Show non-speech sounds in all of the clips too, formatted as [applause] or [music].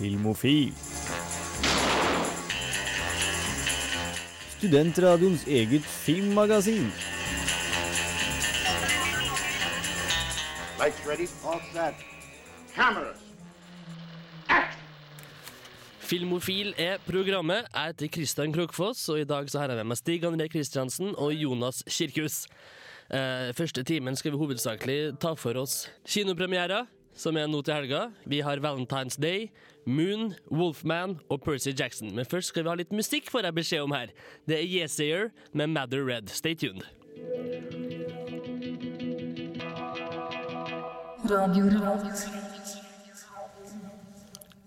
Filmofil. Studentradioens eget filmmagasin. Lights ready, all set. Cameras. Filmofil er programmet. Jeg heter Kristian Krokfoss, og i dag så har jeg med meg Stig André Kristiansen og Jonas Kirkhus. Eh, første timen skal vi hovedsakelig ta for oss kinopremierer, som er nå til helga. Vi har Valentine's Day, Moon, Wolfman og Percy Jackson. Men først skal vi ha litt musikk, får jeg beskjed om her. Det er Yesayer med Matter Red. Stay tuned.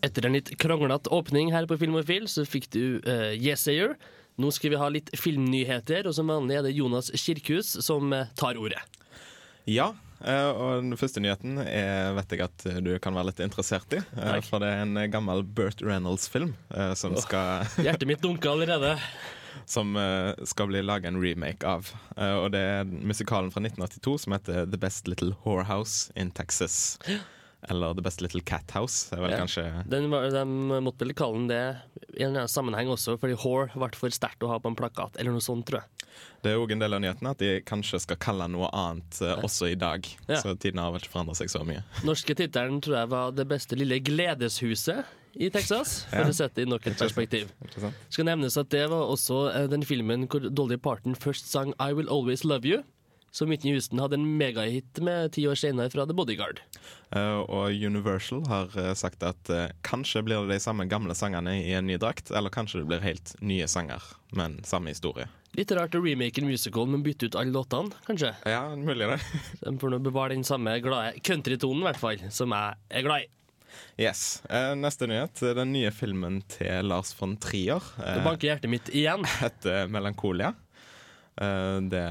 Etter en litt kranglete åpning her på Filmofil, så fikk du uh, Yesayer. Nå skal vi ha litt filmnyheter, og som vanlig er det Jonas Kirkhus som eh, tar ordet. Ja, eh, og den første nyheten er, vet jeg at du kan være litt interessert i. eh, Takk. For det er en gammel Burt Reynolds-film som oh, skal, Hjertet mitt dunker allerede. [laughs] som eh, skal bli laga en remake av. Eh, Og det er musikalen fra 1982 som heter The Best Little Whorehouse in Texas. Eller The Best Little Cat House. er vel Ja. kanskje Den var, de måtte vel kalle den det i en sammenheng også, fordi whore ble for sterkt å ha på en plakat, eller noe sånt, tror jeg. Det er òg en del av nyheten at de kanskje skal kalle noe annet ja. også i dag. Ja. Så tiden har vel ikke forandra seg så mye. [laughs] Norske tittelen tror jeg var Det beste lille gledeshuset i Texas, for å sette det i nok et perspektiv. Skal nevnes at det var også eh, den filmen hvor Dolly Parton først sang I Will Always Love You, som Whitney Houston hadde en megahit med ti år senere fra The Bodyguard. Uh, og Universal har eh, sagt at uh, kanskje blir det de samme gamle sangene i en ny drakt, eller kanskje det blir helt nye sanger, men samme historie. Litt rart å remake en musical, men bytte ut alle låtene, kanskje. Ja, mulig det. [laughs] De får nå bevare den samme glade countrytonen, i hvert fall, som jeg er glad i. Yes. Neste nyhet. Den nye filmen til Lars von Trier Det banker hjertet mitt igjen. [laughs] heter 'Melankolia'. Det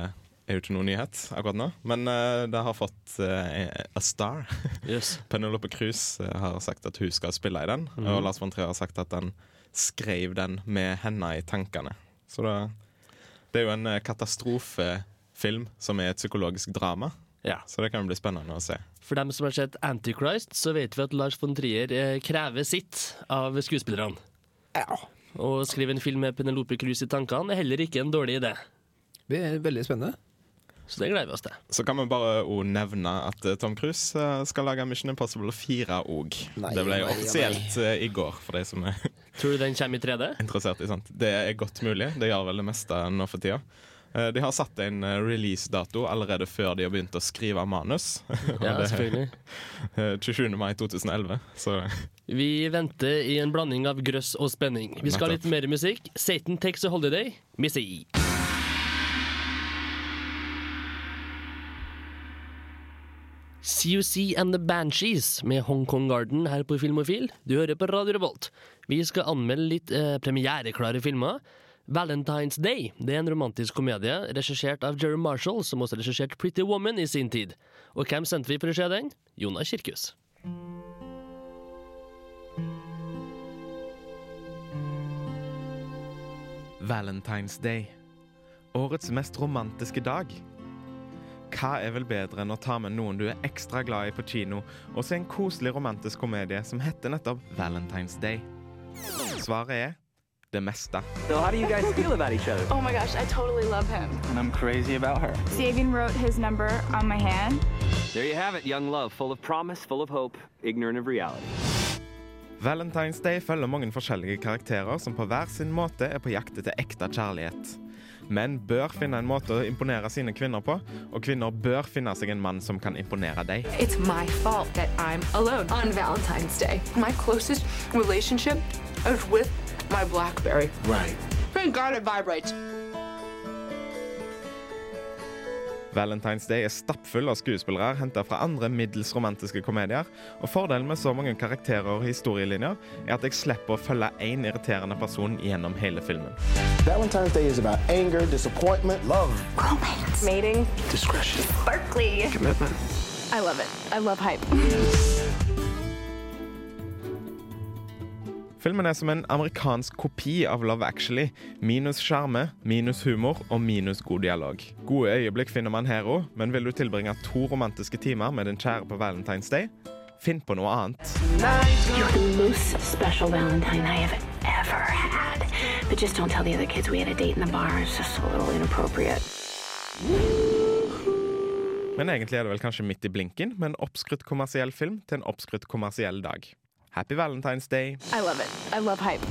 er jo ikke noen nyhet akkurat nå, men uh, det har fått uh, a star. Yes. [laughs] Penelope Cruz eh, har sagt at hun skal spille i den, og Lars von Trier har sagt at han skrev den med henne i tankene. Så det, det er jo en katastrofefilm som er et psykologisk drama, Ja. så det kan jo bli spennende å se. For dem som har sett Antichrist, så vet vi at Lars von Trier krever sitt av skuespillerne. Å skrive en film med Penelope Cruz i tankene er heller ikke en dårlig idé. Det er veldig spennende. Så det gleder vi oss til. Så kan vi bare nevne at eh, Tom Cruise eh, skal lage Mission Impossible 4 òg. Det ble nei, offisielt eh, i går, for de som er [laughs] Tror du den kommer i 3D? interessert i sånt. Det er godt mulig. Det gjør vel det meste nå for tida. Eh, De har satt en eh, releasedato allerede før de har begynt å skrive manus. [laughs] Ja, selvfølgelig. [laughs] eh, 27. mai 2011. Så Vi venter i en blanding av grøss og spenning. Vi skal ha litt mer musikk. Satan Takes a Holiday, Missy. CUC and the Banshees med Hong Kong Garden her på Filmofil. Du hører på Radio Revolt. Vi skal anmelde litt eh, premiereklare filmer. Valentine's Day det er en romantisk komedie regissert av Jerry Marshall, som også regisserte Pretty Woman i sin tid. Og hvem sendte vi for å se den? Jonas Kirkhus. Valentine's Day. Årets mest romantiske dag. Hva er vel bedre enn å ta med noen du er ekstra glad i på kino, og se en koselig romantisk komedie som heter nettopp Valentine's Day? Svaret er det meste. So how do you guys feel about each other? Oh my gosh, I totally love him. And I'm crazy about her. Savin wrote his number on my hand. There you have it, young love, full of promise, full of hope, ignorant of reality. Valentine's Day følger mange forskjellige karakterer som på hver sin måte er på jakt etter ekte kjærlighet. Menn bør finne en måte å imponere sine kvinner på, og kvinner bør finne seg en mann som kan imponere deg. It's my fault that I'm alone on Valentine's Day. My closest relationship is with my Blackberry. Right. Thank God it vibrates. Valentine's Day er stappfull av skuespillere henta fra andre middels romantiske komedier, og fordelen med så mange karakterer og historielinjer er at jeg slipper å følge én irriterende person gjennom hele filmen. Valentine's Day is about anger, disappointment, love. Romance. Mating. Discretion. Berkeley. Commitment. I love it. I love hype. Filmen er som en amerikansk kopi av Love Actually. Minus sjarme, minus humor og minus god dialog. Gode øyeblikk finner man her òg, men vil du tilbringe to romantiske timer med din kjære på Valentine's Day? Finn på noe annet. Men egentlig er det vel kanskje midt i blinken med en oppskrytt kommersiell film til en oppskrytt kommersiell dag. Happy Valentine's Day. I love it. I love hype.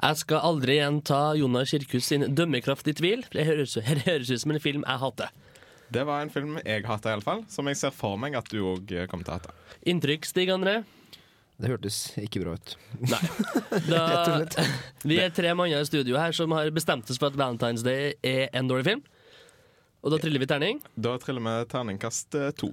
Jeg skal aldri igjen ta Jonas Kirkhus sin dømmekraft i tvil. Det høres, det høres ut som en film jeg hater. Det var en film jeg hata, iallfall. Som jeg ser for meg at du òg kommer til å hate. Inntrykk, Stig André? Det hørtes ikke bra ut. Nei. [laughs] Da, [laughs] vi er tre manner i studio her som har bestemt oss for at Valentine's Day er en dårlig film. Og da triller vi terning. Da triller vi terningkast eh, to.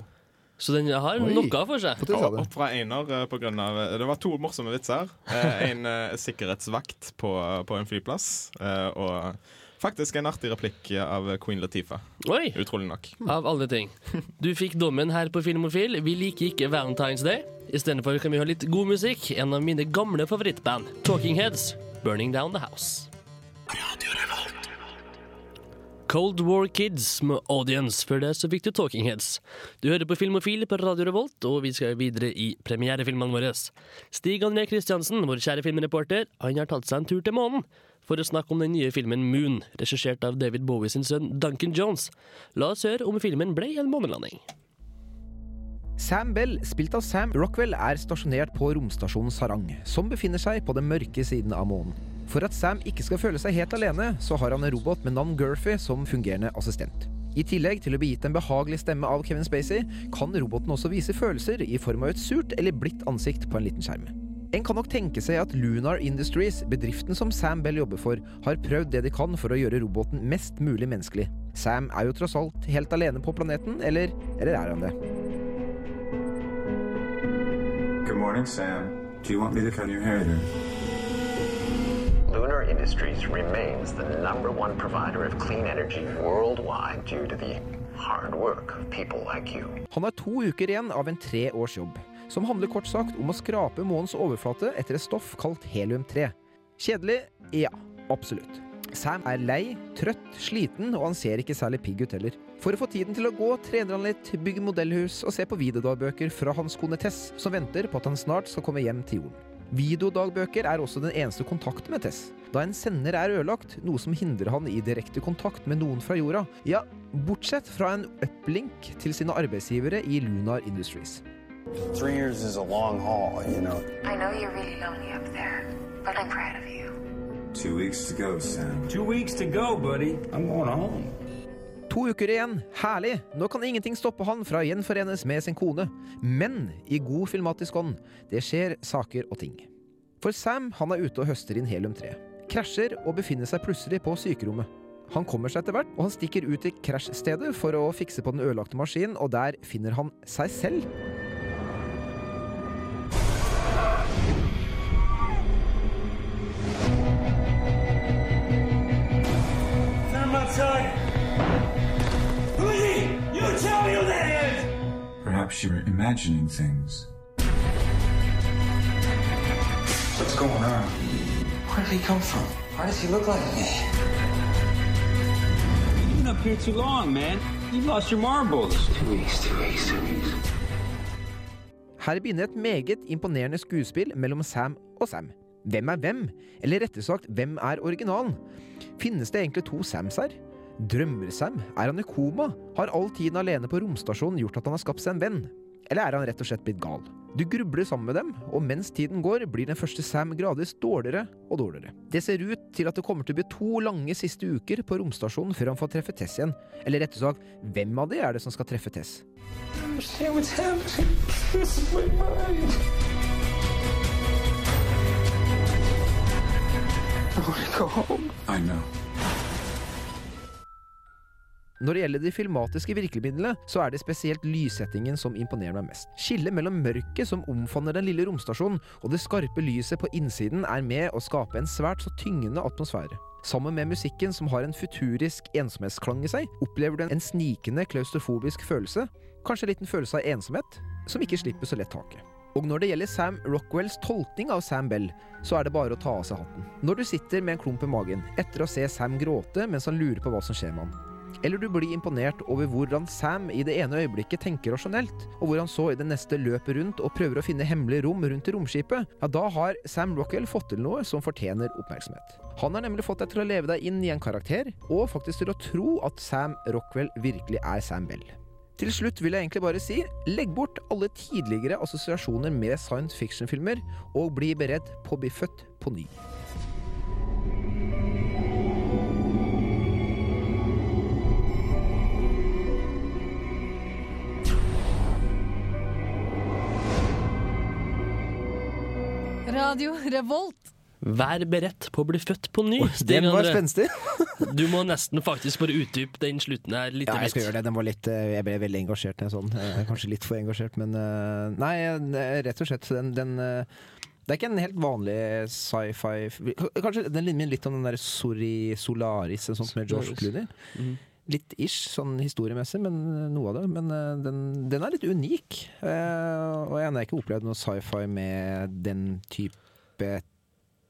Så den har Oi. noe for seg. Og opp fra einer eh, på grunn av Det var to morsomme vitser. Eh, En eh, sikkerhetsvakt på, på en flyplass. eh, Og faktisk en artig replikk av Queen Latifah. Oi, Utrolig nok. av alle ting. Du fikk dommen her på Filmofil. Vi liker ikke Valentine's Day. Istedenfor kan vi høre litt god musikk. En av mine gamle favorittband, Talking Heads, Burning Down The House. Cold War Kids med Audience. Før det så fikk du Talking Heads. Du hører på Filmofil på Radio Revolt, og vi skal videre i premierefilmene våre. Stig André Kristiansen, vår kjære filmreporter, han har tatt seg en tur til månen for å snakke om den nye filmen Moon, regissert av David Bowie sin sønn Duncan Jones. La oss høre om filmen ble en månelanding. Sam Bell, spilt av Sam Rockwell, er stasjonert på romstasjonen Sarang, som befinner seg på den mørke siden av månen. For at Sam ikke skal føle seg helt alene, så har han en robot med navn Gurphy som fungerende assistent. I tillegg til å bli gitt en behagelig stemme av Kevin Spacey, kan roboten også vise følelser i form av et surt eller blidt ansikt på en liten skjerm. En kan nok tenke seg at Lunar Industries, bedriften som Sam Bell jobber for, har prøvd det de kan for å gjøre roboten mest mulig menneskelig. Sam er jo tross alt helt alene på planeten, eller, eller er han det? Good morning, Sam. Do you want me to cut your hair? Lunar Industries remains the number one provider of clean energy worldwide due to the hard work of people like you. Han har to uker igjen av en tre års jobb, som handler kort sagt om å skrape månens overflate etter et stoff kalt helium-3. Kjedelig? Ja, absolutt. Sam er lei, trøtt, sliten, og han ser ikke særlig pigg ut heller. For å få tiden til å gå, trener han litt, bygger modellhus og ser på videodagbøker fra hans kone Tess, som venter på at han snart skal komme hjem til jorden. Videodagbøker er også den eneste kontakten med Tess, da en sender er ødelagt, noe som hindrer han i direkte kontakt med noen fra jorda. Ja, bortsett fra en uplink til sine arbeidsgivere i Lunar Industries. Three years is a long haul, you know. I know you're really lonely up there, but I'm proud of you. Two weeks to go, Sam. Two weeks to go, buddy. I'm going home. To uker igjen, herlig! Nå kan ingenting stoppe han fra å gjenforenes med sin kone. Men i god filmatisk ånd, det skjer saker og ting. For Sam han er ute og høster inn helium-3. Krasjer og befinner seg plutselig på sykerommet. Han kommer seg etter hvert, og han stikker ut til krasjstedet for å fikse på den ødelagte maskinen, og der finner han seg selv. Sam outside. Perhaps you're imagining things. What's going on? Where did he come from? Why does he look like me? You've been up here too long, man. You lost your marbles. Two weeks, two weeks, two weeks. Her begynner et meget imponerende skuespill mellom Sam og Sam. Hvem er hvem? Eller rettere sagt, hvem er originalen? Finnes det egentlig to Sams her? Drømmer Sam? Er han i koma? Har all tiden alene på romstasjonen gjort at han har skapt seg en venn? Eller er han rett og slett blitt gal? Du grubler sammen med dem, og mens tiden går, blir den første Sam gradvis dårligere og dårligere. Det ser ut til at det kommer til å bli to lange siste uker på romstasjonen før han får treffe Tess igjen. Eller rett og slett, hvem av de er det som skal treffe Tess? I want to go home. I know. Når det gjelder de filmatiske virkemidlene, så er det spesielt lyssettingen som imponerer meg mest. Skillet mellom mørket som omfavner den lille romstasjonen, og det skarpe lyset på innsiden er med å skape en svært så tyngende atmosfære. Sammen med musikken som har en futurisk ensomhetsklang i seg, opplever du en snikende klaustrofobisk følelse, kanskje en liten følelse av ensomhet, som ikke slipper så lett taket. Og når det gjelder Sam Rockwells tolkning av Sam Bell, så er det bare å ta av seg hatten. Når du sitter med en klump i magen etter å se Sam gråte mens han lurer på hva som skjer med han. Eller du blir imponert over hvordan Sam i det ene øyeblikket tenker rasjonelt, og hvor han så i det neste løper rundt og prøver å finne hemmelige rom rundt i romskipet, ja, da har Sam Rockwell fått til noe som fortjener oppmerksomhet. Han har nemlig fått deg til å leve deg inn i en karakter, og faktisk til å tro at Sam Rockwell virkelig er Sam Bell. Til slutt vil jeg egentlig bare si legg bort alle tidligere assosiasjoner med science fiction-filmer, og bli beredt på å bli født på ny. Radio Revolt. Vær beredt på å bli født på ny. Stig Den var spenstig. [laughs] Du må nesten faktisk bare utdype den slutten her litt. Ja, jeg skal gjøre det. Den var litt, eh, jeg ble veldig engasjert. jeg, Sånn. Eh, Kanskje litt for engasjert, men eh, Nei, rett og slett. Den, den Det er ikke en helt vanlig sci-fi Kanskje den minner litt om den der Sorry Solaris, en sånn med George. Clooney. Mhm. Litt ish, sånn historiemessig, men eh, noe av det. Men eh, den, den er litt unik. Eh, og jeg har ikke opplevd noe sci-fi med den type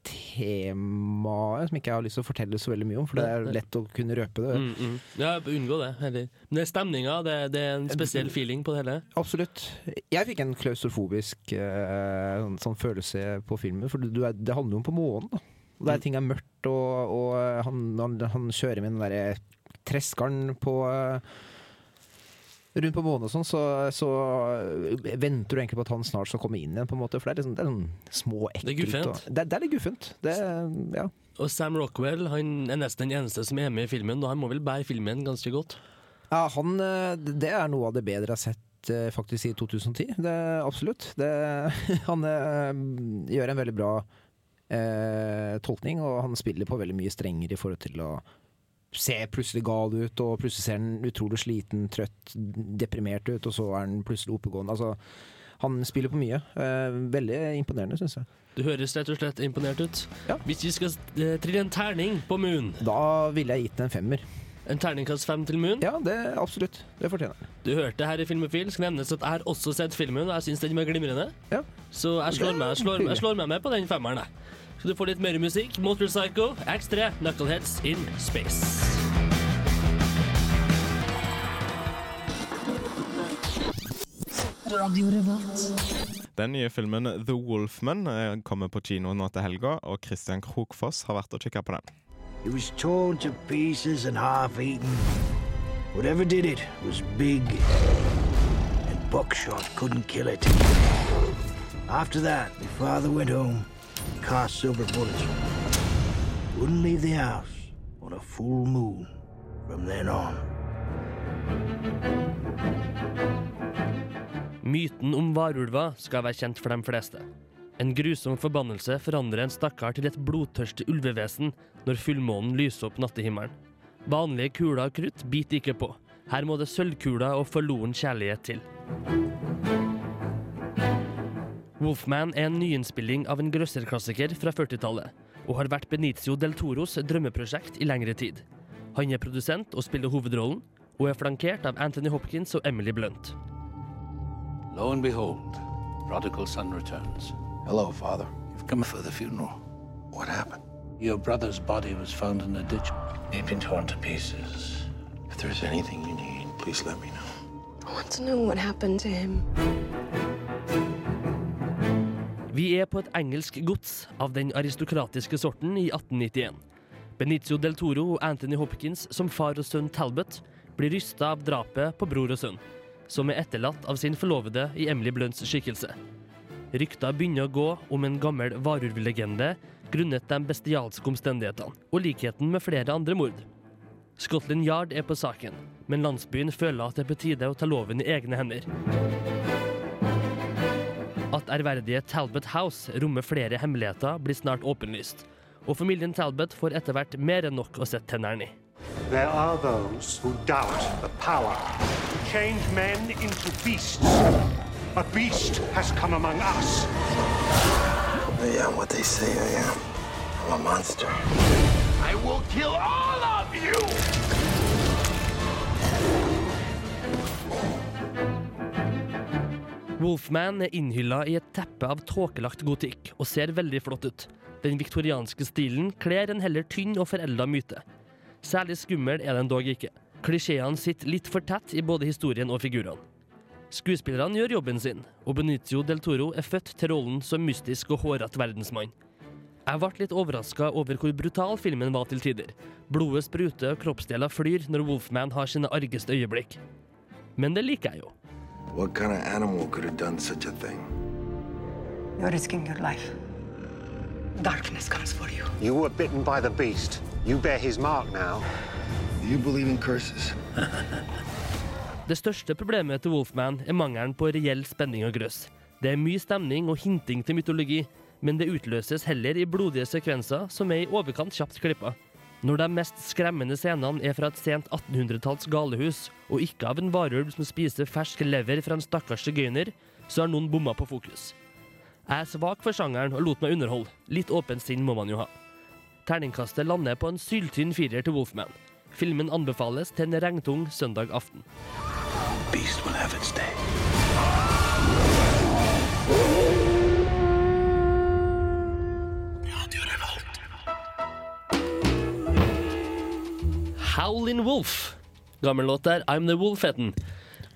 tema som ikke jeg har lyst til å fortelle så veldig mye om, for det er lett å kunne røpe det. Mm, mm. Ja, unngå det. Heller. Men det er stemninga, det, det er en spesiell feeling på det hele. Absolutt. Jeg fikk en klaustrofobisk eh, sånn, følelse på filmen, for du er, det handler jo om på månen. Da. Mm. der ting er mørkt, og, og han, han, han kjører med den derre treskeren på eh, Rundt på månen og sånn, så, så venter du egentlig på at han snart skal komme inn igjen, på en måte. For det er, liksom, det er sånn små ekkelt. Det er guffent. og- Det, det er litt guffent. Det, ja. Og Sam Rockwell han er nesten den eneste som er med i filmen, og han må vel bære filmen ganske godt. Ja, han, eh, det er noe av det bedre jeg har sett eh, faktisk i 2010. Det, absolutt. Det, [laughs] han eh, gjør en veldig bra eh, tolkning, og han spiller på veldig mye strenger i forhold til å se plutselig gal ut, og plutselig ser han utrolig sliten, trøtt, deprimert ut, og så er han plutselig oppegående. Altså, han spiller på mye. Eh, veldig imponerende, syns jeg. Du høres rett og slett imponert ut. Hvis vi skal eh, trille en terning på Moon Da ville jeg gitt den en femmer. En terningkast fem til Moon? Ja, det absolutt. Det fortjener den. Du hørte her i Filmofil. Skal nevnes at jeg har også sett filmen, og jeg syns den var glimrende. Så jeg slår, meg, jeg, slår, jeg slår meg med på den femmeren. jeg. Skal du få litt mer musikk? Motorpsycho, X3, Knuckleheads in Space. Radio Revolt. Den nye filmen The Wolfman eh, kommer på kino nå til helga, og Christian Krokfoss har vært og kikka på den. It was torn to pieces and half eaten. Whatever did it was big, and buckshot couldn't kill it. After that, my father went home, cast silver bullets. Wouldn't leave the house on a full moon from then on. Myten om varulver skal være kjent for de fleste. En grusom forbannelse forandrer en stakkar til et blodtørstig ulvevesen når fullmånen lyser opp nattehimmelen. Vanlige kuler og krutt biter ikke på. Her må det sølvkuler og forloren kjærlighet til. Wolfman er en nyinnspilling av en grøsserklassiker fra 40-tallet, og har vært Benicio del Toros drømmeprosjekt i lengre tid. Han er produsent og spiller hovedrollen, og er flankert av Anthony Hopkins og Emily Blunt. Lo and behold, prodigal son returns. Hello, Father. You've come for the funeral. What happened? Your brother's body was found in a ditch. He'd been torn to pieces. If there's anything you need, please let me know. I want to know what happened to him. Vi er på et engelsk gods av den aristokratiske sorten i 1891. Benicio del Toro og Anthony Hopkins som far og sønn Talbot blir rysta av drapet på bror og sønn, som er etterlatt av sin forlovede i Emily Blunts skikkelse. Rykter begynner å gå om en gammel varulvlegende grunnet de bestialske omstendighetene og likheten med flere andre mord. Scotland Yard er på saken, men landsbyen føler at det er på tide å ta loven i egne hender. At ærverdige Talbot House rommer flere hemmeligheter, blir snart åpenlyst. Og familien Talbot får etter hvert mer enn nok å sette tennene i. There are those who doubt the power to change men into beasts. A beast has come among us. I am what they say I am. I'm a monster. I will kill all of you! Wolfman er innhylla i et teppe av tåkelagt gotikk og ser veldig flott ut. Den viktorianske stilen kler en heller tynn og forelda myte. Særlig skummel er den dog ikke. Klisjeene sitter litt for tett i både historien og figurene. Skuespillerne gjør jobben sin, og Benicio del Toro er født til rollen som mystisk og hårete verdensmann. Jeg ble litt overraska over hvor brutal filmen var til tider. Blodet spruter og kroppsdeler flyr når Wolfman har sine argeste øyeblikk. Men det liker jeg jo. What kind of animal could have done such a thing? You're risking your life. Darkness comes for you. You were bitten by the beast. You bear his mark now. You believe in curses? [laughs] Det største problemet til Wolfman er mangelen på reell spenning og grøss. Det er mye stemning og hinting til mytologi, men det utløses heller i blodige sekvenser som er i overkant kjapt klippa. Når de mest skremmende scenene er fra et sent 1800-talls galehus, og ikke av en varulv som spiser fersk lever fra en stakkars sigøyner, så har noen bomma på fokus. Jeg er svak for sjangeren og lot meg underholde. Litt åpent sinn må man jo ha. Terningkastet lander på en syltynn firer til Wolfman. Filmen anbefales til en regntung søndag aften. Beast will have its day. Howlin' Wolf. Gammel låt der, I'm the Wolf-hetten.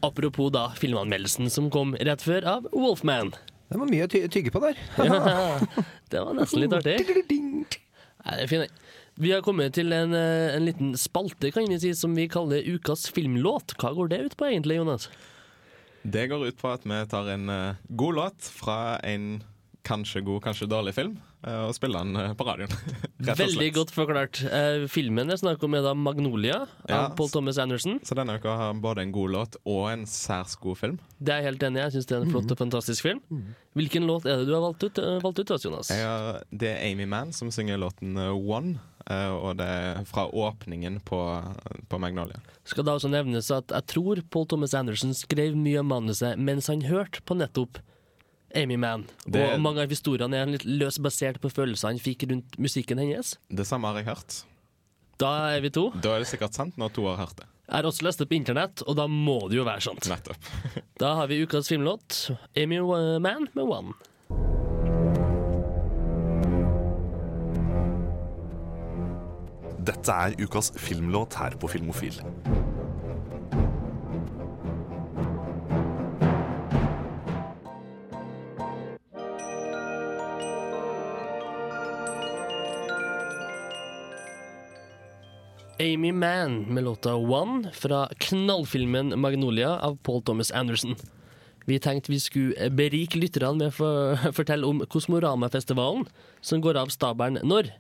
Apropos da filmanmeldelsen som kom rett før av Wolfman. Det var mye å ty tygge på der. [laughs] Ja, det var nesten litt artig. [laughs] Nei, det er fint. Vi har kommet til en, eh, en liten spalte kan vi si, som vi kaller Ukas filmlåt. Hva går det ut på egentlig, Jonas? Det går ut på at vi tar en eh, god låt fra en kanskje god, kanskje dårlig film, og spiller den eh, på radioen. [laughs] Veldig godt forklart. Eh, filmen jeg snakker snakk om er da Magnolia Ja, av Paul Thomas Anderson. Så denne uka har både en god låt og en særs god film. Det er jeg helt enig i. Jeg syns det er en flott og fantastisk film. Hvilken låt er det du har valgt ut, eh, valgt ut til oss, Jonas? Jeg har, det er Amy Mann som synger låten eh, One, eh, og det er fra åpningen på, på Magnolia. Skal da også nevnes at jeg tror Paul Thomas Anderson skrev mye av manuset mens han hørte på nettopp Amy Mann. Det- Og mange av historiene er litt løst basert på følelsene han fikk rundt musikken hennes. Det samme har jeg hørt. Da er vi to. Da er det sikkert sant når to har hørt det. Jeg har også lest det på internett, og da må det jo være sant. Nettopp. [laughs] Da har vi ukas filmlåt, Amy Mann med One. Dette er ukas filmlåt her på Filmofil. Amy Mann med låta One fra knallfilmen Magnolia av Paul Thomas Anderson. Vi tenkte vi skulle berike lytterne med å [laughs] fortelle om Kosmoramafestivalen, som går av stabelen når.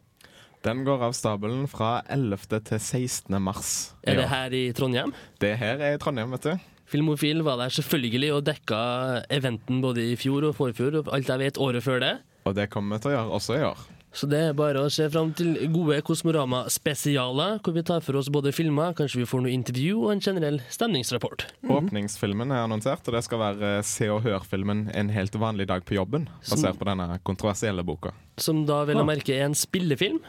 Den går av stabelen fra 11. til 16. mars. Er det her i Trondheim? Det her er i Trondheim, vet du. Filmofil var der selvfølgelig og dekka eventen både i fjor og forfjor, og alt jeg vet året før det. Og det kommer vi til å gjøre også i år. Så det er bare å se fram til gode Kosmorama-spesialer, hvor vi tar for oss både filmer, kanskje vi får noe intervju og en generell stemningsrapport. Åpningsfilmen er annonsert, og det skal være eh, Se og Hør-filmen En helt vanlig dag på jobben, basert på denne kontroversielle boka. Som da vel å merke er en spillefilm,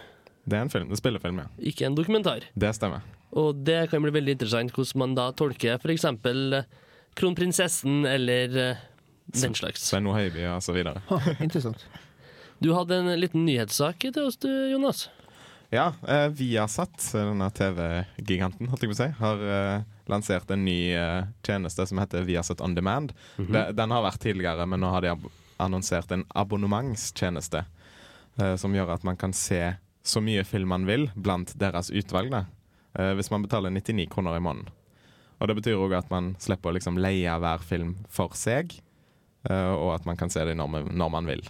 Det er en film, det er spillefilm, ja. ikke en dokumentar. Det stemmer. Og det kan bli veldig interessant hvordan man da tolker f.eks. kronprinsessen eller eh, den slags. Svein O. Høiby og så videre. Interessant. Du hadde en liten nyhetssak til oss, du, Jonas. Ja, eh, Viasat, denne TV-giganten, holdt jeg på å si, har eh, lansert en ny eh, tjeneste som heter Viasat On Demand. Mhm. De, den har vært tidligere, men nå har de annonsert en abonnementstjeneste eh, som gjør at man kan se så mye film man vil blant deres utvalg, eh, hvis man betaler 99 kroner i måneden. Og det betyr òg at man slipper å liksom leie hver film for seg, eh, og at man kan se det når, man- når man vil.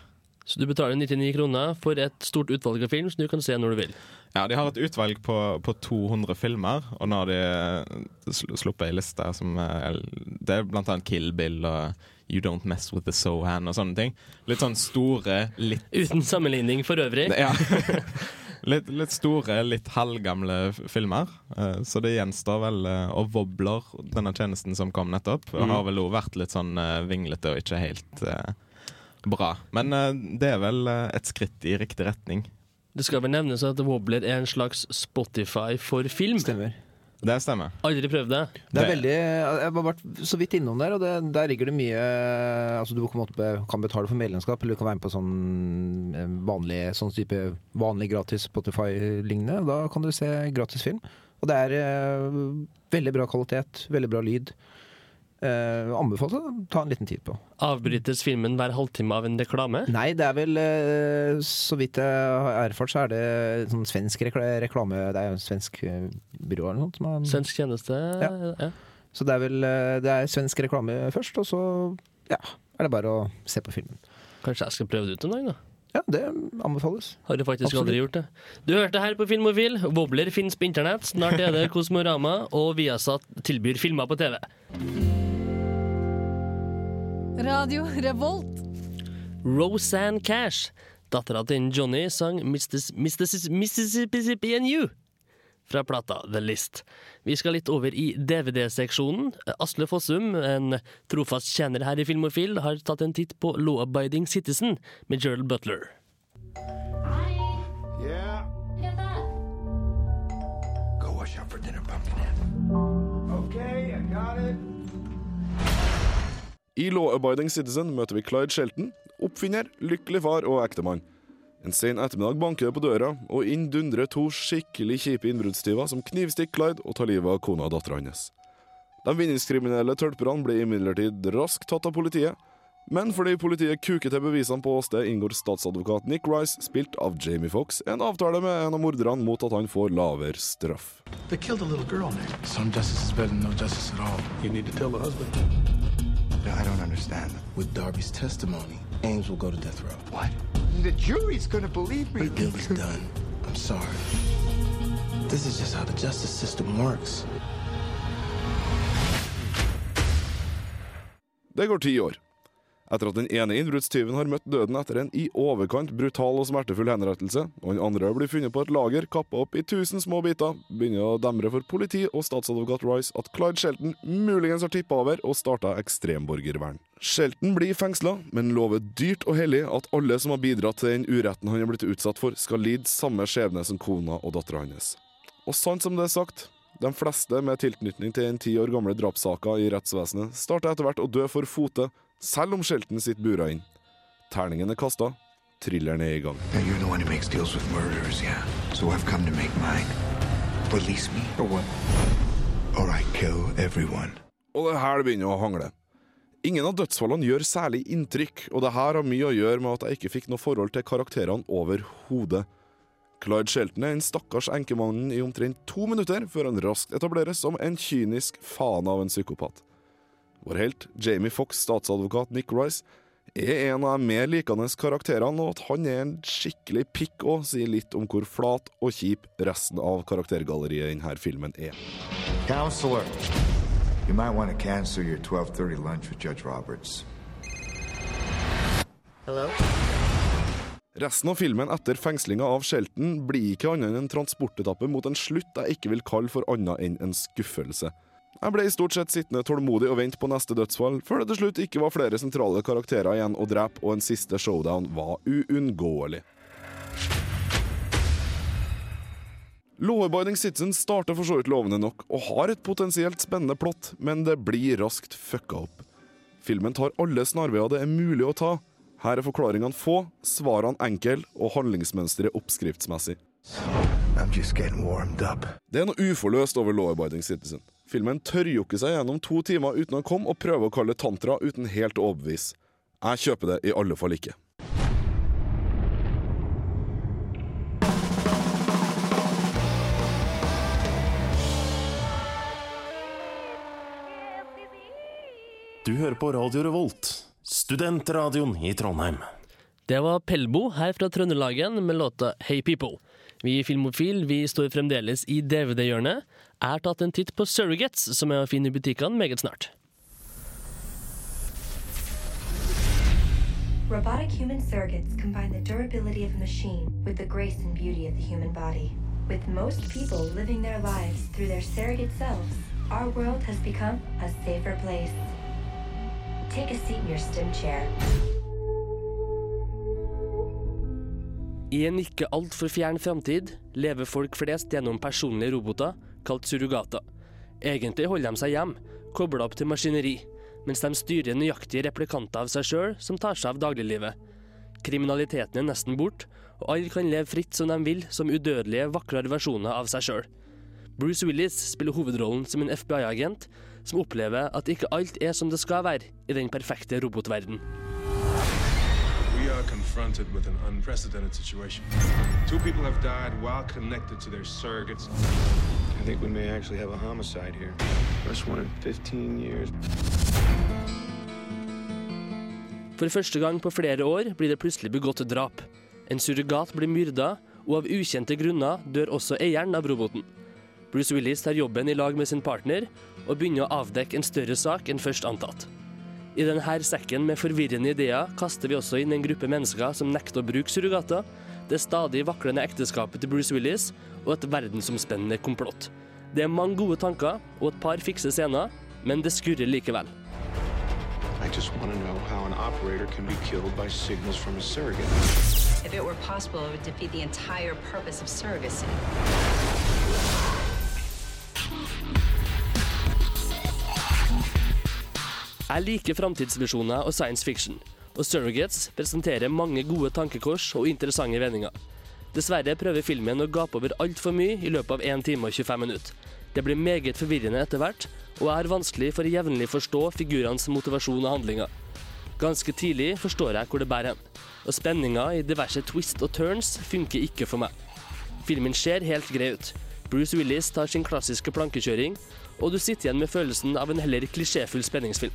Så du betaler 99 kroner for et stort utvalg av film som du kan se når du vil. Ja, De har et utvalg på, på 200 filmer, og nå har de eh, sluppet ei liste som er, Det er blant annet Kill Bill og You Don't Mess With The Sohan og sånne ting. Litt sånn store, litt Uten sammenligning for øvrig. Ja. [laughs] litt, litt store, litt halvgamle filmer. Eh, Så det gjenstår vel eh, Og Wobbler, denne tjenesten som kom nettopp, og har vel òg vært litt sånn eh, vinglete og ikke helt eh, bra. Men uh, det er vel uh, et skritt i riktig retning. Det skal vel nevnes at Wobbler er en slags Spotify for film. Stemmer. Det stemmer. Aldri prøvd det. Det er veldig, Jeg har vært så vidt innom der, og det, der ligger det mye Altså Du kan betale for medlemskap, eller du kan være med på sånn eh, vanlig sånn type vanlig gratis Spotify-lignende. Da kan du se gratis film. Og det er Veldig bra kvalitet, veldig bra lyd. Eh, anbefalt å ta en liten tid på. Avbrytes filmen hver halvtime av en reklame? Nei, det er vel eh, Så vidt jeg har erfart, så er det sånn svensk rekla reklame Det er jo en svensk eh, byrå eller noe sånt. Som har, Svensk tjeneste? Ja. ja. Så det er vel eh, Det er svensk reklame først, og så ja, er det bare å se på filmen. Kanskje jeg skal prøve det ut en dag, da? Ja, det anbefales. Har du faktisk Absolutt. aldri gjort det. Du hørte her på Filmofil. Wobbler finnes på internett. Snart er det Kosmorama, og Viasat tilbyr filmer på TV. Radio Revolt. Rosanne Cash, dattera til Johnny, sang Mississippi and You fra plata The List. Vi skal litt over i DVD-seksjonen. Asle Fossum, en trofast tjener her i Filmofil, har tatt en titt på Law Abiding Citizen med Gerald Butler. I Law Abiding Citizen møter vi Clyde Shelton, oppfinner, lykkelig far og ektemann. En sen ettermiddag banker det på døra, og inn dundrer to skikkelig kjipe innbruddstyver som knivstikker Clyde og tar livet av kona og dattera hans. De vinningskriminelle tølperne blir imidlertid raskt tatt av politiet, men fordi politiet kuker til bevisene på åstedet, inngår statsadvokat Nick Rice, spilt av Jamie Fox, en avtale med en av morderne mot at han får lavere straff. They killed a little girl, Nick. Some justice is better than no justice at all. You need to tell the husband. No, I don't understand. With Darby's testimony, Ames will go to death row. What? The jury's gonna believe me. The deal is done. I'm sorry. This is just how the justice system works. Det går ti år. Etter at den ene innbruddstyven har møtt døden etter en i overkant brutal og smertefull henrettelse, og den andre blir funnet på et lager kappa opp i tusen små biter, begynner å demre for politi og statsadvokat Rice at Clyde Shelton muligens har tippa over og starta ekstremborgervern. Shelton blir fengsla, men lover dyrt og hellig at alle som har bidratt til den uretten han har blitt utsatt for, skal lide samme skjebne som kona og dattera hans. Og sant som det er sagt, de fleste med tilknytning til den ti år gamle drapssaka i rettsvesenet starter etter hvert å dø for fote, selv om Shelton sitter bura inn. Terningen er kasta, thrilleren er i gang. Og det er one who makes deals with murderers, yeah? So I've come to make mine. Release me, or? Or I kill everyone. Og det her begynner å hangle. Ingen av dødsfallene gjør særlig inntrykk, og det her har mye å gjøre med at jeg ikke fikk noe forhold til karakterene overhodet. Clyde Shelton er den stakkars enkemannen i omtrent to minutter, før han raskt etableres som en kynisk faen av en psykopat. Vår helt, Jamie Fox, statsadvokat Nick Rice, er en av de mer likende karakterene, og at han er en skikkelig pikk òg, sier litt om hvor flat og kjip resten av karaktergalleriet i denne filmen er. Counselor, you might want to cancel your 12:30 lunch with Judge Roberts. Hello? Resten av filmen etter fengslinga av Shelton blir ikke annet enn en transportetappe mot en slutt jeg ikke vil kalle for annet enn en skuffelse. Jeg ble i stort sett sittende tålmodig og vente på neste dødsfall, før det til slutt ikke var flere sentrale karakterer igjen å drepe, og en siste showdown var uunngåelig. Law-abiding Citizen starter for så vidt lovende nok, og har et potensielt spennende plott, men det blir raskt fucka opp. Filmen tar alle snarveier det er mulig å ta. Her er forklaringene få, svarene enkle og handlingsmønsteret oppskriftsmessig. Det er noe uforløst over Law-abiding Citizen. Filmen tørrjokker seg gjennom to timer uten å komme og prøve å kalle det tantra uten helt å overbevise. Jeg kjøper det i alle fall ikke. Du hører på Radio Revolt, studentradioen i Trondheim. Det var Pelbo her fra Trøndelagen med låta Hey People. Vi i Filmofil vi står fremdeles i DVD-hjørnet. Jeg har tatt en titt på Surrogates, som er å finne i butikkene meget snart. Robotic human surrogates combine the durability of a machine with the grace and beauty of the human body. With most people living their lives through their surrogate selves, our world has become a safer place. Take a seat in your stim chair. I en ikke altfor fjern framtid lever folk flest gjennom personlige roboter kalt surrogater. Egentlig holder de seg hjem, kobla opp til maskineri, mens de styrer nøyaktige replikanter av seg sjøl som tar seg av dagliglivet. Kriminaliteten er nesten borte, og alle kan leve fritt som de vil, som udødelige, vakrere versjoner av seg sjøl. Bruce Willis spiller hovedrollen som en FBI-agent som opplever at ikke alt er som det skal være i den perfekte robotverden. Are confronted with an unprecedented situation. Two people have died while connected to their surrogates. I think we may actually have a homicide here. First one in 15 years. For første gang på flere år blir det plutselig begått drap. En surrogat blir myrda, og av ukjente grunner dør også eieren av roboten. Bruce Willis tar jobben i lag med sin partner og begynner å avdekke en større sak enn først antatt. I denne sekken med forvirrende ideer kaster vi også inn en gruppe mennesker som nekter å bruke surrogater, det stadig vaklende ekteskapet til Bruce Willis og et verdensomspennende komplott. Det er mange gode tanker og et par fikse scener, men det skurrer likevel. I just want to know how an operator can be killed by signals from a surrogate. If it were possible, it would defeat the entire purpose of surrogacy. Jeg liker framtidsvisjoner og science fiction, og Surrogates presenterer mange gode tankekors og interessante vendinger. Dessverre prøver filmen å gape over altfor mye i løpet av 1 time og 25 minutter. Det blir meget forvirrende etter hvert, og jeg har vanskelig for å jevnlig forstå figurenes motivasjon og handlinger. Ganske tidlig forstår jeg hvor det bærer hen, og spenninga i diverse twist og turns funker ikke for meg. Filmen ser helt grei ut. Bruce Willis tar sin klassiske plankekjøring, og du sitter igjen med følelsen av en heller klisjéfull spenningsfilm.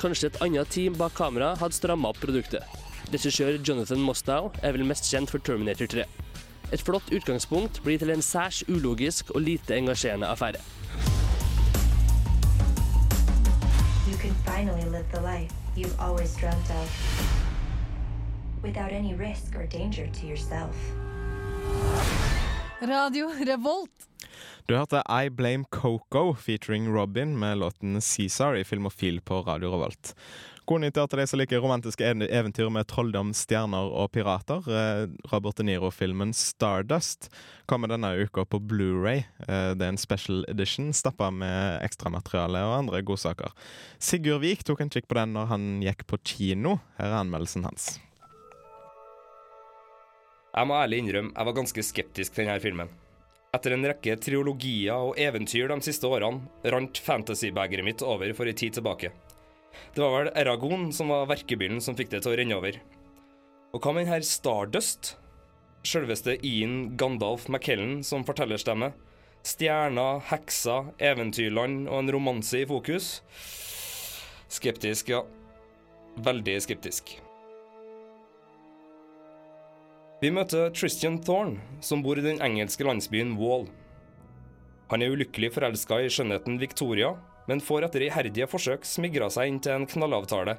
Kanskje et annet team bak kamera hadde stramma opp produktet. Regissør Jonathan Mostow er vel mest kjent for Terminator 3. Et flott utgangspunkt blir til en særs ulogisk og lite engasjerende affære. You can finally live the life you've always dreamt of without any risk or danger to yourself. Radio Revolt. Du hørte I Blame Coco featuring Robin med låten Cæsar i Filmofil på Radio Revolt. God nyheter til de som liker romantiske eventyr med trolldom, stjerner og pirater. Eh, Robert De Niro-filmen Stardust kommer denne uka på Blu-ray. Eh, Det er en special edition stappa med ekstramateriale og andre godsaker. Sigurd Vik tok en kikk på den når han gikk på kino. Her er anmeldelsen hans. Jeg må ærlig innrømme jeg var ganske skeptisk til denne filmen. Etter en rekke triologier og eventyr de siste årene rant fantasybegeret mitt over for en tid tilbake. Det var vel Eragon som var verkebyllen som fikk det til å renne over. Og hva med denne Stardust? Selveste Ian Gandalf McKellen som fortellerstemme. Stjerner, hekser, eventyrland og en romanse i fokus. Skeptisk, ja. Veldig skeptisk. Vi møter Tristan Thorne, som bor i den engelske landsbyen Wall. Han er ulykkelig forelska i skjønnheten Victoria, men får etter iherdige forsøk smigra seg inn til en knallavtale.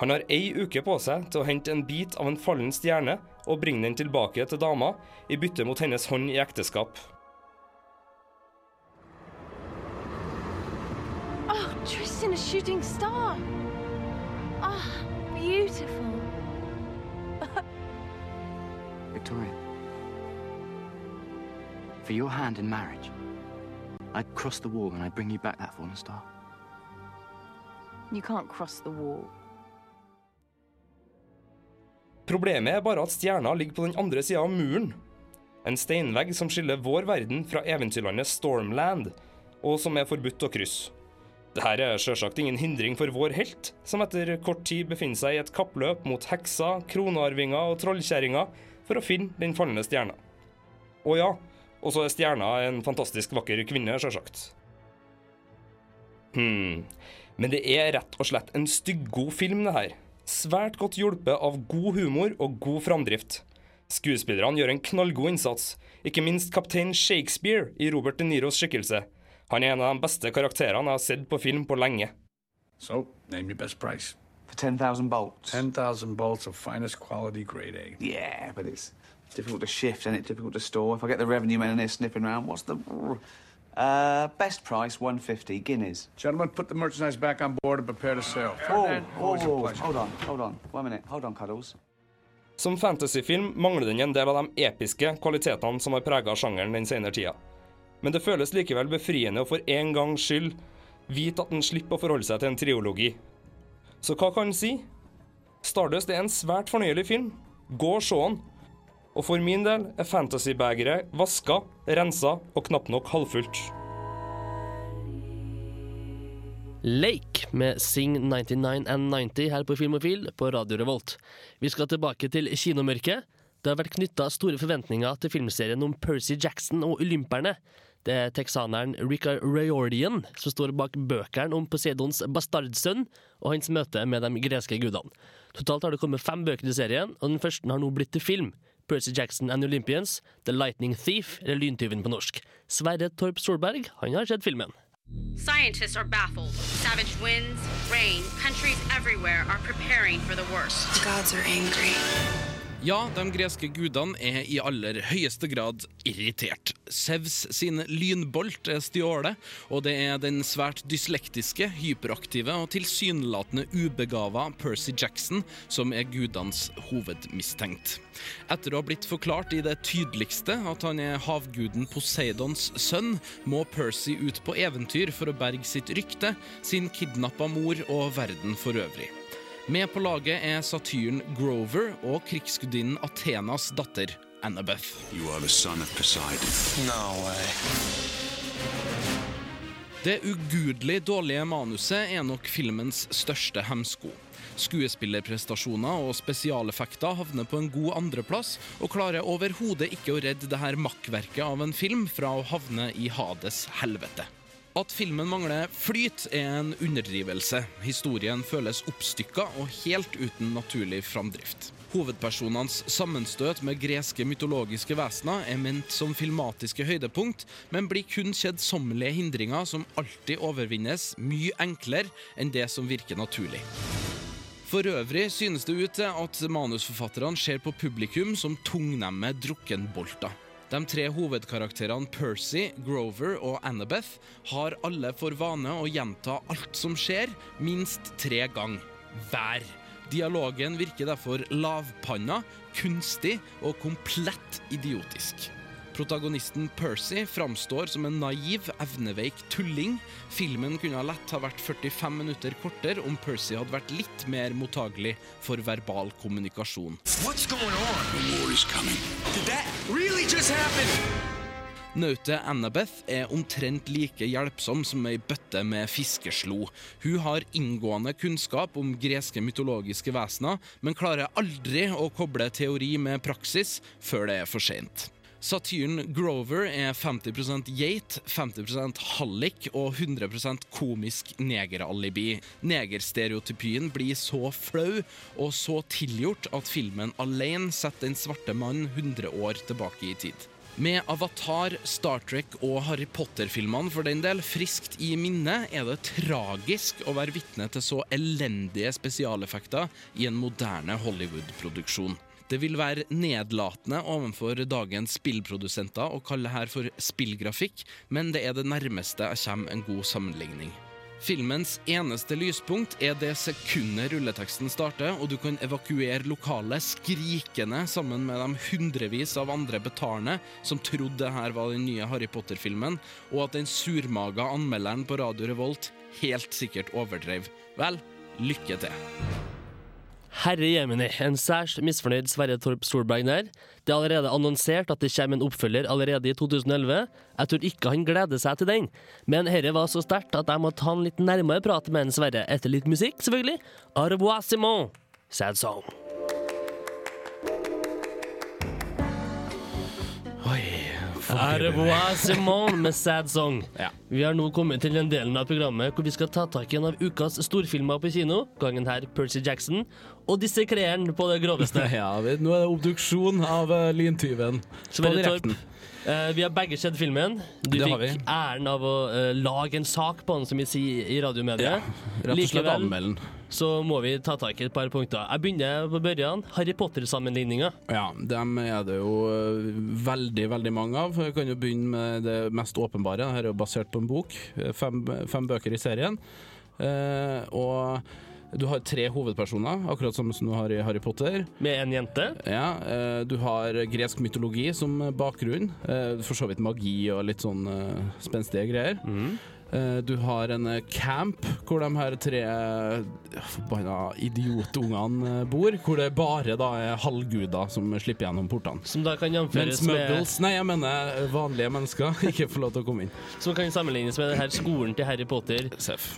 Han har ei uke på seg til å hente en bit av en fallen stjerne og bringe den tilbake til dama, i bytte mot hennes hånd i ekteskap. Oh, Tristan, a shooting star. Ah, Victoria, for your hand in marriage, I'd cross the wall and I'd bring you back that fallen star. You can't cross the wall. Problemet er bare at stjerna ligger på den andre sida av muren. En steinvegg som skiller vår verden fra eventyrlandet Stormland, og som er forbudt å krysse. Dette er sjølsagt ingen hindring for vår helt, som etter kort tid befinner seg i et kappløp mot hekser, kronearvinger og trollkjerringer for å finne den falne stjerna. Og ja, også er stjerna en fantastisk vakker kvinne, sjølsagt. Hm, men det er rett og slett en styggod film, det her. Svært godt hjulpet av god humor og god framdrift. Skuespillerne gjør en knallgod innsats, ikke minst kaptein Shakespeare i Robert De Niros skikkelse. Han er en av de beste karakterene jeg har sett på film på lenge. So, name your best price. For 10,000 bolts. 10,000 bolts of finest quality grade A. Yeah, but it's difficult to shift and it's difficult to store. If I get the revenue men in here sniffing around, what's the... Uh, best price, 150 guineas. Gentlemen, put the merchandise back on board and prepare to sail. Oh, oh, always a pleasure. hold on, hold on. One minute. Hold on, Cuddles. Som fantasyfilm mangler den en del av de episke kvalitetene som har prega sjangeren den senere tida. Men det føles likevel befriende å for en gangs skyld vite at den slipper å forholde seg til en triologi. Så hva kan en si? Stardust er en svært fornøyelig film. Gå og se den. Og for min del er fantasybegeret vaska, rensa og knapt nok halvfullt. Lake med Sing 99 and 90 her på Filmofil på Radio Revolt. Vi skal tilbake til kinomørket. Det har vært knytta store forventninger til filmserien om Percy Jackson og olymperne. Det er texaneren Ricka Rayordian som står bak bøkene om Poseidons bastardsønn og hans møte med de greske gudene. Totalt har det kommet fem bøker i serien, og den første har nå blitt til film. Percy Jackson and Olympians, The Lightning Thief, eller Lyntyven på norsk. Sverre Torp Solberg han har sett filmen. Scientists are baffled. Savage winds, rain, countries everywhere are preparing for the worst. The gods are angry. Ja, de greske gudene er i aller høyeste grad irritert. Sevs sin lynbolt er stjålet, og det er den svært dyslektiske, hyperaktive og tilsynelatende ubegava Percy Jackson som er gudenes hovedmistenkt. Etter å ha blitt forklart i det tydeligste at han er havguden Poseidons sønn, må Percy ut på eventyr for å berge sitt rykte, sin kidnappa mor og verden for øvrig. Med på laget er satyren Grover og krigsgudinnen Athenas datter Annabeth. You are the son of Poseidon. No. Det ugudelig dårlige manuset er nok filmens største hemsko. Skuespillerprestasjoner og spesialeffekter havner på en god andreplass, og klarer overhodet ikke å redde dette makkverket av en film fra å havne i Hades helvete. At filmen mangler flyt, er en underdrivelse. Historien føles oppstykka og helt uten naturlig framdrift. Hovedpersonenes sammenstøt med greske mytologiske vesener er ment som filmatiske høydepunkt, men blir kun kjedsommelige hindringer som alltid overvinnes mye enklere enn det som virker naturlig. For øvrig synes det ut til at manusforfatterne ser på publikum som tungnemme drukkenbolter. De tre hovedkarakterene Percy, Grover og Annabeth har alle for vane å gjenta alt som skjer, minst tre ganger hver. Dialogen virker derfor lavpanna, kunstig og komplett idiotisk. Protagonisten Percy framstår som en naiv, evneveik tulling. Filmen kunne lett ha vært 45 minutter kortere om Percy hadde vært litt mer mottagelig for verbal kommunikasjon. Really just Annabeth er omtrent like hjelpsom som ei bøtte med fiskeslo. Hun har inngående kunnskap om greske mytologiske vesener, men klarer aldri å koble teori med praksis før det er for seint. Satyren Grover er 50% geit, 50% hallik og 100% komisk negeralibi. Negerstereotypien blir så flau og så tilgjort at filmen alene setter den svarte mannen 100 år tilbake i tid. Med Avatar, Star Trek og Harry Potter-filmene for den del friskt i minne, er det tragisk å være vitne til så elendige spesialeffekter i en moderne Hollywood-produksjon. Det vil være nedlatende overfor dagens spillprodusenter å kalle her for spillgrafikk, men det er det nærmeste jeg kommer en god sammenligning. Filmens eneste lyspunkt er det sekundet rulleteksten starter, og du kan evakuere lokalet skrikende sammen med de hundrevis av andre betalende som trodde det her var den nye Harry Potter-filmen, og at den surmaga anmelderen på Radio Revolt helt sikkert overdrev. Vel, lykke til. Herre jemini, en særs misfornøyd Sverre Torp Solberg der. Det er allerede annonsert at det kommer en oppfølger allerede i 2011. Jeg tror ikke han gleder seg til den, men herre var så sterkt at jeg må ta en litt nærmere prat med en Sverre etter litt musikk, selvfølgelig. Au revoir, Simon. Sad song. Au revoir, Simon med Sad Song. [laughs] Vi har nå kommet til den delen av programmet hvor vi skal ta tak i en av ukas storfilmer på kino. Gangen her Percy Jackson. Og disse den på det groveste. [laughs] ja, vi- nå er det obduksjon av uh, lyntyven. På direkten. Uh, vi har begge sett filmen. Du Det fikk æren av å uh, lage en sak på den, som vi sier i radiomediet. rett og slett anmelde den. så må vi ta tak i et par punkter. Jeg begynner på børjan. Harry Potter-sammenligninga. Ja, dem er det jo eh, veldig, veldig mange av. Jeg kan jo begynne med det mest åpenbare. Dette er jo basert på en bok. Eh, Fem, fem bøker i serien. Eh, og du har tre hovedpersoner, akkurat som du har i Harry Potter. Med en jente. Ja, eh, Du har gresk mytologi som bakgrunn. Eh, for så vidt magi og litt sånn eh, spenstige greier. Eh, Du har en eh, camp hvor de her tre eh, forbanna idiotungene eh, bor. Hvor det bare da er halvguder som slipper gjennom portene. Som da kan jamføres med muggles Nei, jeg mener eh, vanlige mennesker [laughs] ikke får lov til å komme inn. Som kan sammenlignes med denne skolen til Harry Potter,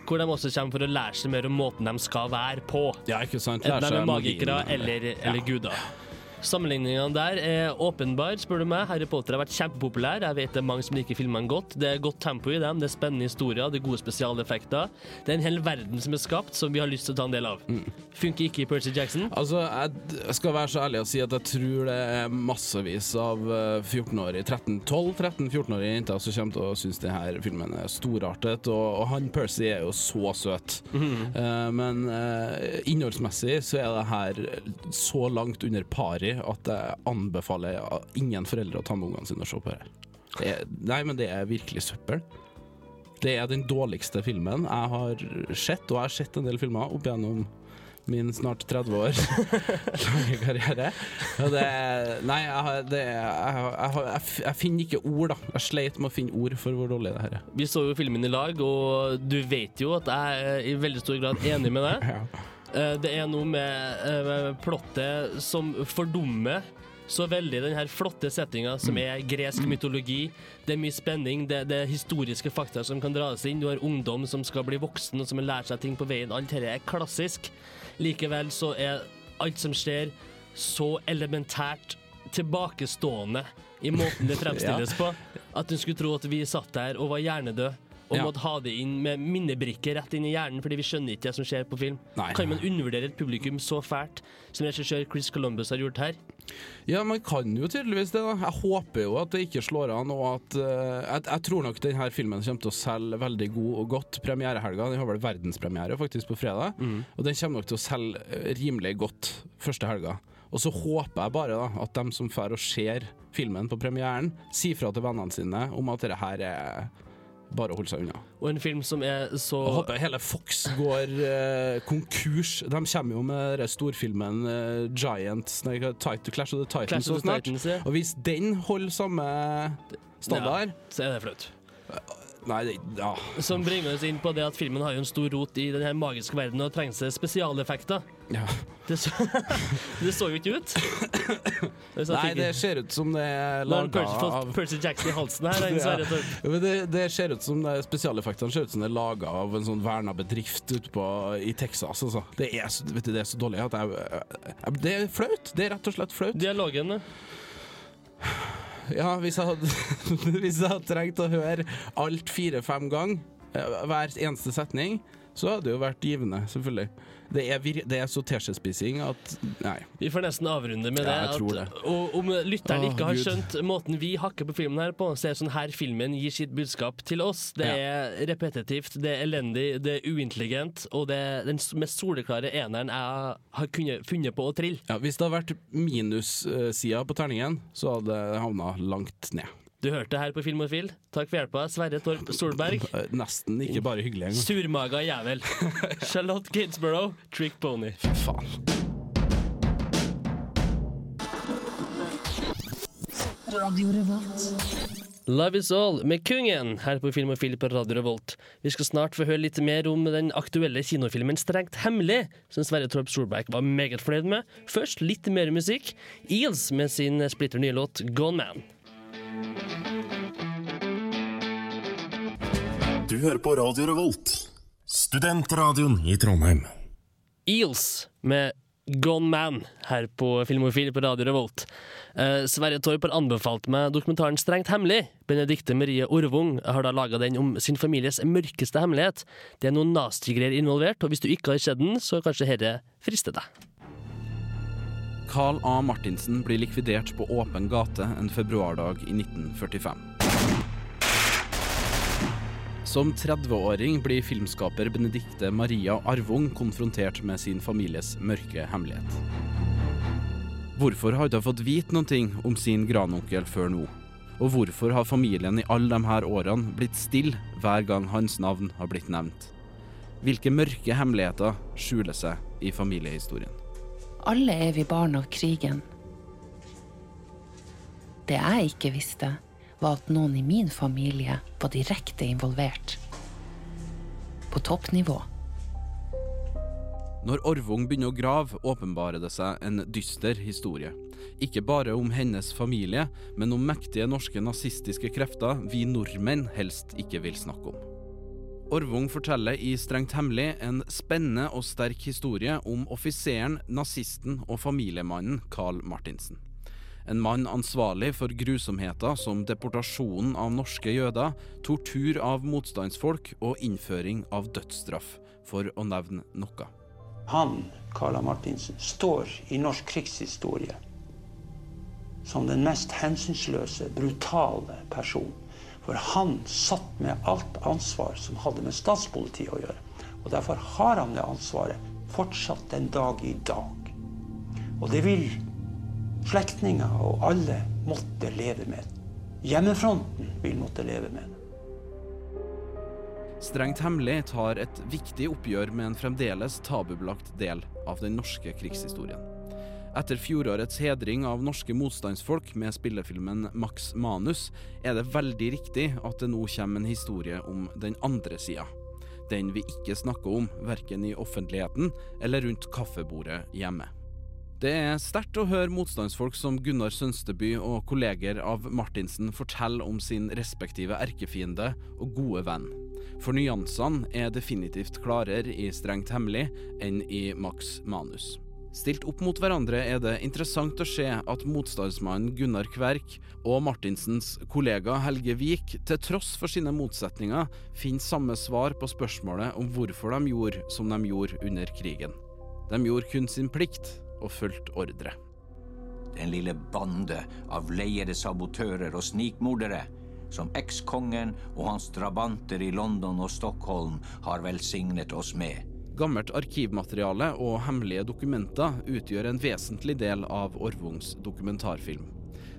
hvor de også kommer for å lære seg mer om måten de skal være på. Ja, ikke sant? Lære seg er magikere eller, eller, ja. guder. Sammenligningene der er åpenbar, spør du meg. Harry Potter har vært kjempepopulær. Jeg vet det er mange som liker filmene godt. Det er godt tempo i dem, det er spennende historier, det er gode spesialeffekter. Det er en hel verden som er skapt, som vi har lyst til å ta en del av. Mm. Funker ikke i Percy Jackson. Altså, jeg skal være så ærlig å si at jeg tror det er massevis av eh, 14-årige, 13-12-13-14-årige jenter som kommer til å synes denne filmen er storartet, og, og han Percy er jo så søt. Eh, men eh, innholdsmessig så er det her så langt under pari at jeg anbefaler ingen foreldre å ta med ungene sine og se på det. det er, nei, men det er virkelig søppel. Det er den dårligste filmen jeg har sett, og jeg har sett en del filmer opp gjennom min snart 30 år [laughs] lange karriere. Det, nei, jeg, det, jeg, jeg, jeg, finner ikke ord, da. Jeg sleit med å finne ord for hvor dårlig det her er. Vi så jo filmen i lag, og du vet jo at jeg er i veldig stor grad enig med deg. [laughs] Eh, Det er noe med eh, plottet som fordummer så veldig den her flotte settinga som er gresk mytologi. Det er mye spenning, det, det er historiske fakta som kan dras inn. Du har ungdom som skal bli voksen, og som har lært seg ting på veien. Alt dette er klassisk. Likevel så er alt som skjer, så elementært tilbakestående i måten det [laughs] fremstilles på, at du skulle tro at vi satt der og var hjernedøde. Og Ja. måtte ha det inn med minnebrikker rett inn i hjernen, fordi vi skjønner ikke det som skjer på film. Nei. Kan man undervurdere et publikum så fælt som regissør Chris Columbus har gjort her? Ja, man kan jo tydeligvis det, da. Jeg håper jo at det ikke slår an, og at uh, jeg, jeg tror nok denne filmen kommer til å selge veldig god og godt premierehelga. Den har vel verdenspremiere faktisk på fredag, og den kommer nok til å selge eh, rimelig godt første helga. Og så håper jeg bare da at dem som drar og ser filmen på premieren, sier fra til vennene sine om at dette her er bare holde seg unna. Og en film som er så Jeg håper hele Fox går eh, konkurs. De kommer jo med den storfilmen eh, Giants nei, hva- Clash of the Titans Clash of the snart. Titans, ja. Og hvis den holder samme standard Ja, så er det flaut. Nei, det, ja. Som bringer oss inn på det at filmen har jo en stor rot i den her magiske verdenen og trenger seg spesialeffekter. Ja. Det, så, [laughs] det så jo ikke ut. Det Nei, det ser ut som det er laga av Percy Jackson i halsen her. [laughs] Ja. Ja, det, det ser ut som det, Spesialeffektene ser ut som det er laga av en sånn verna bedrift ute på, i Texas. Altså. Det, er vet du, det er så dårlig at jeg, jeg Det er flaut. Det er rett og slett flaut. Dialogen, Ja, hvis jeg hadde, [laughs] hvis jeg hadde trengt å høre alt fire-fem ganger, eh, hver eneste setning, så hadde det jo vært givende, selvfølgelig. Det er, vir det er så teskjespising at Nei. Vi får nesten avrunde med Ja, det. at, det. Og om lytteren ikke har Gud. skjønt måten vi hakker på filmen her på, så er det sånn her filmen gir sitt budskap til oss. Det er repetitivt, det er elendig, det er uintelligent, og det er den mest soleklare eneren jeg har kunnet, funnet på å trille. Ja, hvis det hadde vært minussida på terningen, så hadde det havna langt ned. Du hørte det her på Filmofil. Takk for hjelpa, Sverre Torp Solberg. Nesten ikke bare hyggelig engang. Surmaga jævel. [laughs] Charlotte Gainsborough, Trick Pony. Fy faen. Love is all med Kungen her på Filmofil på Radio Revolt. Vi skal snart få høre litt mer om den aktuelle kinofilmen Strengt hemmelig, som Sverre Torp Solberg var meget fornøyd med. Først litt mer musikk. Eels med sin splitter nye låt Gone Man. Du hører på Radio Revolt, studentradioen i Trondheim. Eels med Gone Man her på Filmofil på Radio Revolt. Eh, Sverre Torp har anbefalt meg dokumentaren Strengt hemmelig. Benedicte Marie Orvung har da laga den om sin families mørkeste hemmelighet. Det er noen nasty-greier involvert, og hvis du ikke har sett den, så kanskje herre frister deg. Carl A. Martinsen blir likvidert på åpen gate en februardag i 1945. Som 30-åring blir filmskaper Benedicte Maria Arvung konfrontert med sin families mørke hemmelighet. Hvorfor har hun ikke fått vite noe om sin granonkel før nå? Og hvorfor har familien i alle her årene blitt stille hver gang hans navn har blitt nevnt? Hvilke mørke hemmeligheter skjuler seg i familiehistorien? Alle er vi barn av krigen. Det jeg ikke visste, var at noen i min familie var direkte involvert. på toppnivå. Når Orvung begynner å grave, åpenbarer det seg en dyster historie. Ikke bare om hennes familie, men om mektige norske nazistiske krefter vi nordmenn helst ikke vil snakke om. Orvung forteller i Strengt hemmelig en spennende og sterk historie om offiseren, nazisten og familiemannen Carl Martinsen. En mann ansvarlig for grusomheter som deportasjonen av norske jøder, tortur av motstandsfolk og innføring av dødsstraff, for å nevne noe. Han, Carla Martinsen, står i norsk krigshistorie som den mest hensynsløse, brutale person. For han satt med alt ansvar som hadde med statspolitiet å gjøre. Og derfor har han det ansvaret fortsatt den dag i dag. Og det vil slektninger og alle måtte leve med. Hjemmefronten vil måtte leve med det. Strengt hemmelig tar et viktig oppgjør med en fremdeles tabubelagt del av den norske krigshistorien. Etter fjorårets hedring av norske motstandsfolk med spillefilmen Max Manus, er det veldig riktig at det nå kommer en historie om den andre sida. Den vi ikke snakker om, verken i offentligheten eller rundt kaffebordet hjemme. Det er sterkt å høre motstandsfolk som Gunnar Sønsteby og kolleger av Martinsen fortelle om sin respektive erkefiende og gode venn. For nyansene er definitivt klarere i Strengt hemmelig enn i Max Manus. Stilt opp mot hverandre er det interessant å se at motstandsmannen Gunnar Kverk og Martinsens kollega Helge Vik, til tross for sine motsetninger, finner samme svar på spørsmålet om hvorfor de gjorde som de gjorde under krigen. De gjorde kun sin plikt og fulgte ordre. Den lille bande av leiede sabotører og snikmordere som ekskongen og hans drabanter i London og Stockholm har velsignet oss med. Gammelt arkivmateriale og hemmelige dokumenter utgjør en vesentlig del av Orvungs dokumentarfilm.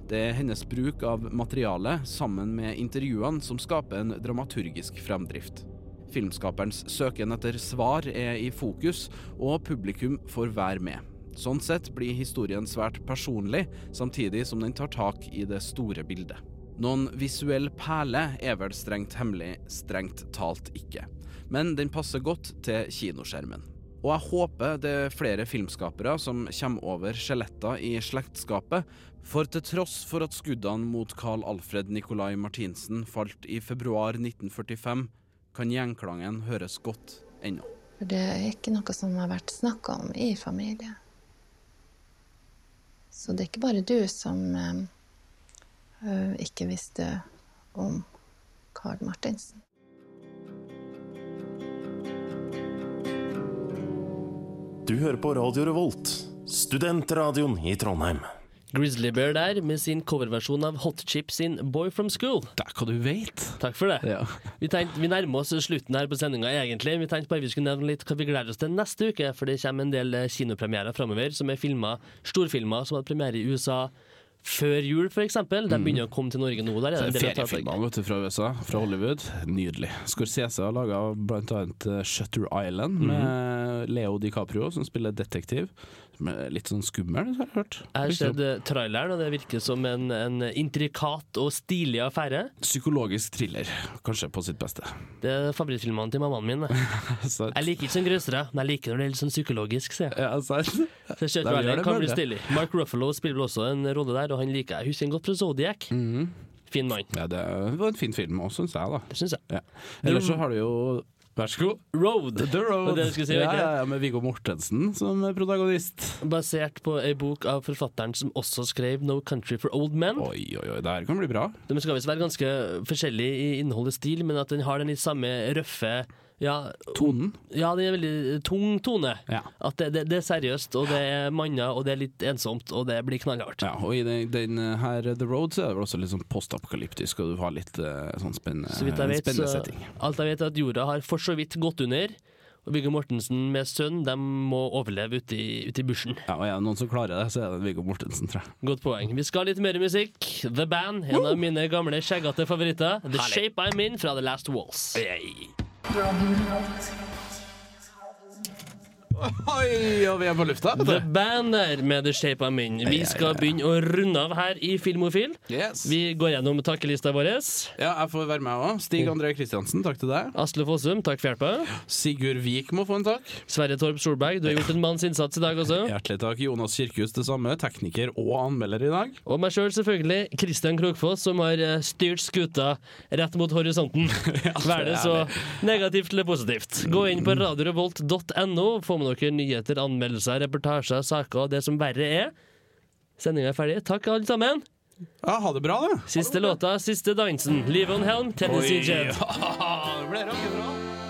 Det er hennes bruk av materialet sammen med intervjuene som skaper en dramaturgisk fremdrift. Filmskaperens søken etter svar er i fokus, og publikum får være med. Sånn sett blir historien svært personlig, samtidig som den tar tak i det store bildet. Noen visuell perle er vel strengt hemmelig, strengt talt ikke. Men den passer godt til kinoskjermen. Og jeg håper det er flere filmskapere som kommer over skjeletter i slektskapet, for til tross for at skuddene mot Carl Alfred Nicolai Martinsen falt i februar 1945, kan gjengklangen høres godt ennå. Det er ikke noe som har vært snakka om i familien. Så det er ikke bare du som øh, ikke visste om Carl Martinsen. Du hører på Radio Revolt, studentradioen i Trondheim. Grizzly Bear der, med sin coverversjon av Hot Chip sin Boy From School. Det er hva du vet. Takk for det. Ja. [laughs] Vi, tenkte, vi nærmer oss slutten her på sendinga, egentlig. Vi tenkte bare vi skulle nevne litt hva vi gleder oss til neste uke, for det kommer en del kinopremierer framover som er filmer, storfilmer som hadde premiere i USA før jul, f.eks. De begynner å komme til Norge nå. Der er det. Feriefilmer vet du, fra USA, fra Hollywood. Nydelig. Scorsese har laga bl.a. Shutter Island med Leo DiCaprio, som spiller detektiv. Litt sånn skummel, har jeg hørt. Jeg har sett traileren, og det virker som en, en intrikat og stilig affære. Psykologisk thriller, kanskje på sitt beste. Det er favorittfilmene til mammaen min. [laughs] Jeg liker ikke sånn grøssere, men jeg liker når det er litt sånn psykologisk. sier jeg. Ja. [laughs] Så det kan bli stilig. Mark Ruffalo spiller vel også en rolle der, og han liker jeg. Husker han godt fra Zodiac. Fin mann. Ja, det var en fin film òg, syns jeg. da. Det syns jeg. Ja. Ellers så har du jo Vær så god. Road. The Road. Det det si, ja, ja, ja, med Viggo Mortensen som protagonist. Basert på ei bok av forfatteren som også skrev No Country for Old Men. Oi, oi, oi, det her kan bli bra. De skal visst være ganske forskjellige i innhold og stil, men at den har den litt samme røffe ja, Tonen? Ja, det er veldig tung tone. Ja. At det, det, det er seriøst, og det er manner, og det er litt ensomt, og det blir knallhardt. Ja, og i den, den her The Road så er det vel også litt sånn postapokalyptisk, og du har litt eh, sånn spennende, Så jeg vet, spennende så setting. alt jeg vet er at jorda har for så vidt gått under. Og Viggo Mortensen med sønn de må overleve ute i, ute i bushen. Ja, og er det noen som klarer det, så er det Viggo Mortensen, tror jeg. Godt poeng. Vi skal ha litt mer musikk. The Band, en av mine gamle skjeggete favoritter. The Herlig. Shape I'm In fra The Last Waltz. Radio Revolt. Oi, og vi er på lufta. The Banner med The Shape of In. Vi skal begynne å runde av her i Filmofil. Yes. Vi går gjennom takkelista vår. Ja, jeg får være med òg. Stig André Kristiansen, takk til deg. Asle Fossum, takk for hjelpa. Sigurd Vik må få en takk. Sverre Torp Solberg, du har gjort en manns innsats i dag også. Hjertelig takk. Jonas Kirkhus det samme, tekniker og anmelder i dag. Og meg sjøl, selv, selvfølgelig. Kristian Krokfoss, som har eh, styrt skuta rett mot horisonten. [laughs] Vær det så negativt eller positivt. Gå inn på radiorevolt.no, få med dere nyheter, anmeldelser, reportasjer, saker og det som verre er. Sendinga er ferdig. Takk, alle sammen. Ja, Ha det bra, da. Siste låta, siste dansen. Live on Helm, Tennessee Jet. Ja, [laughs] det ble rockebra.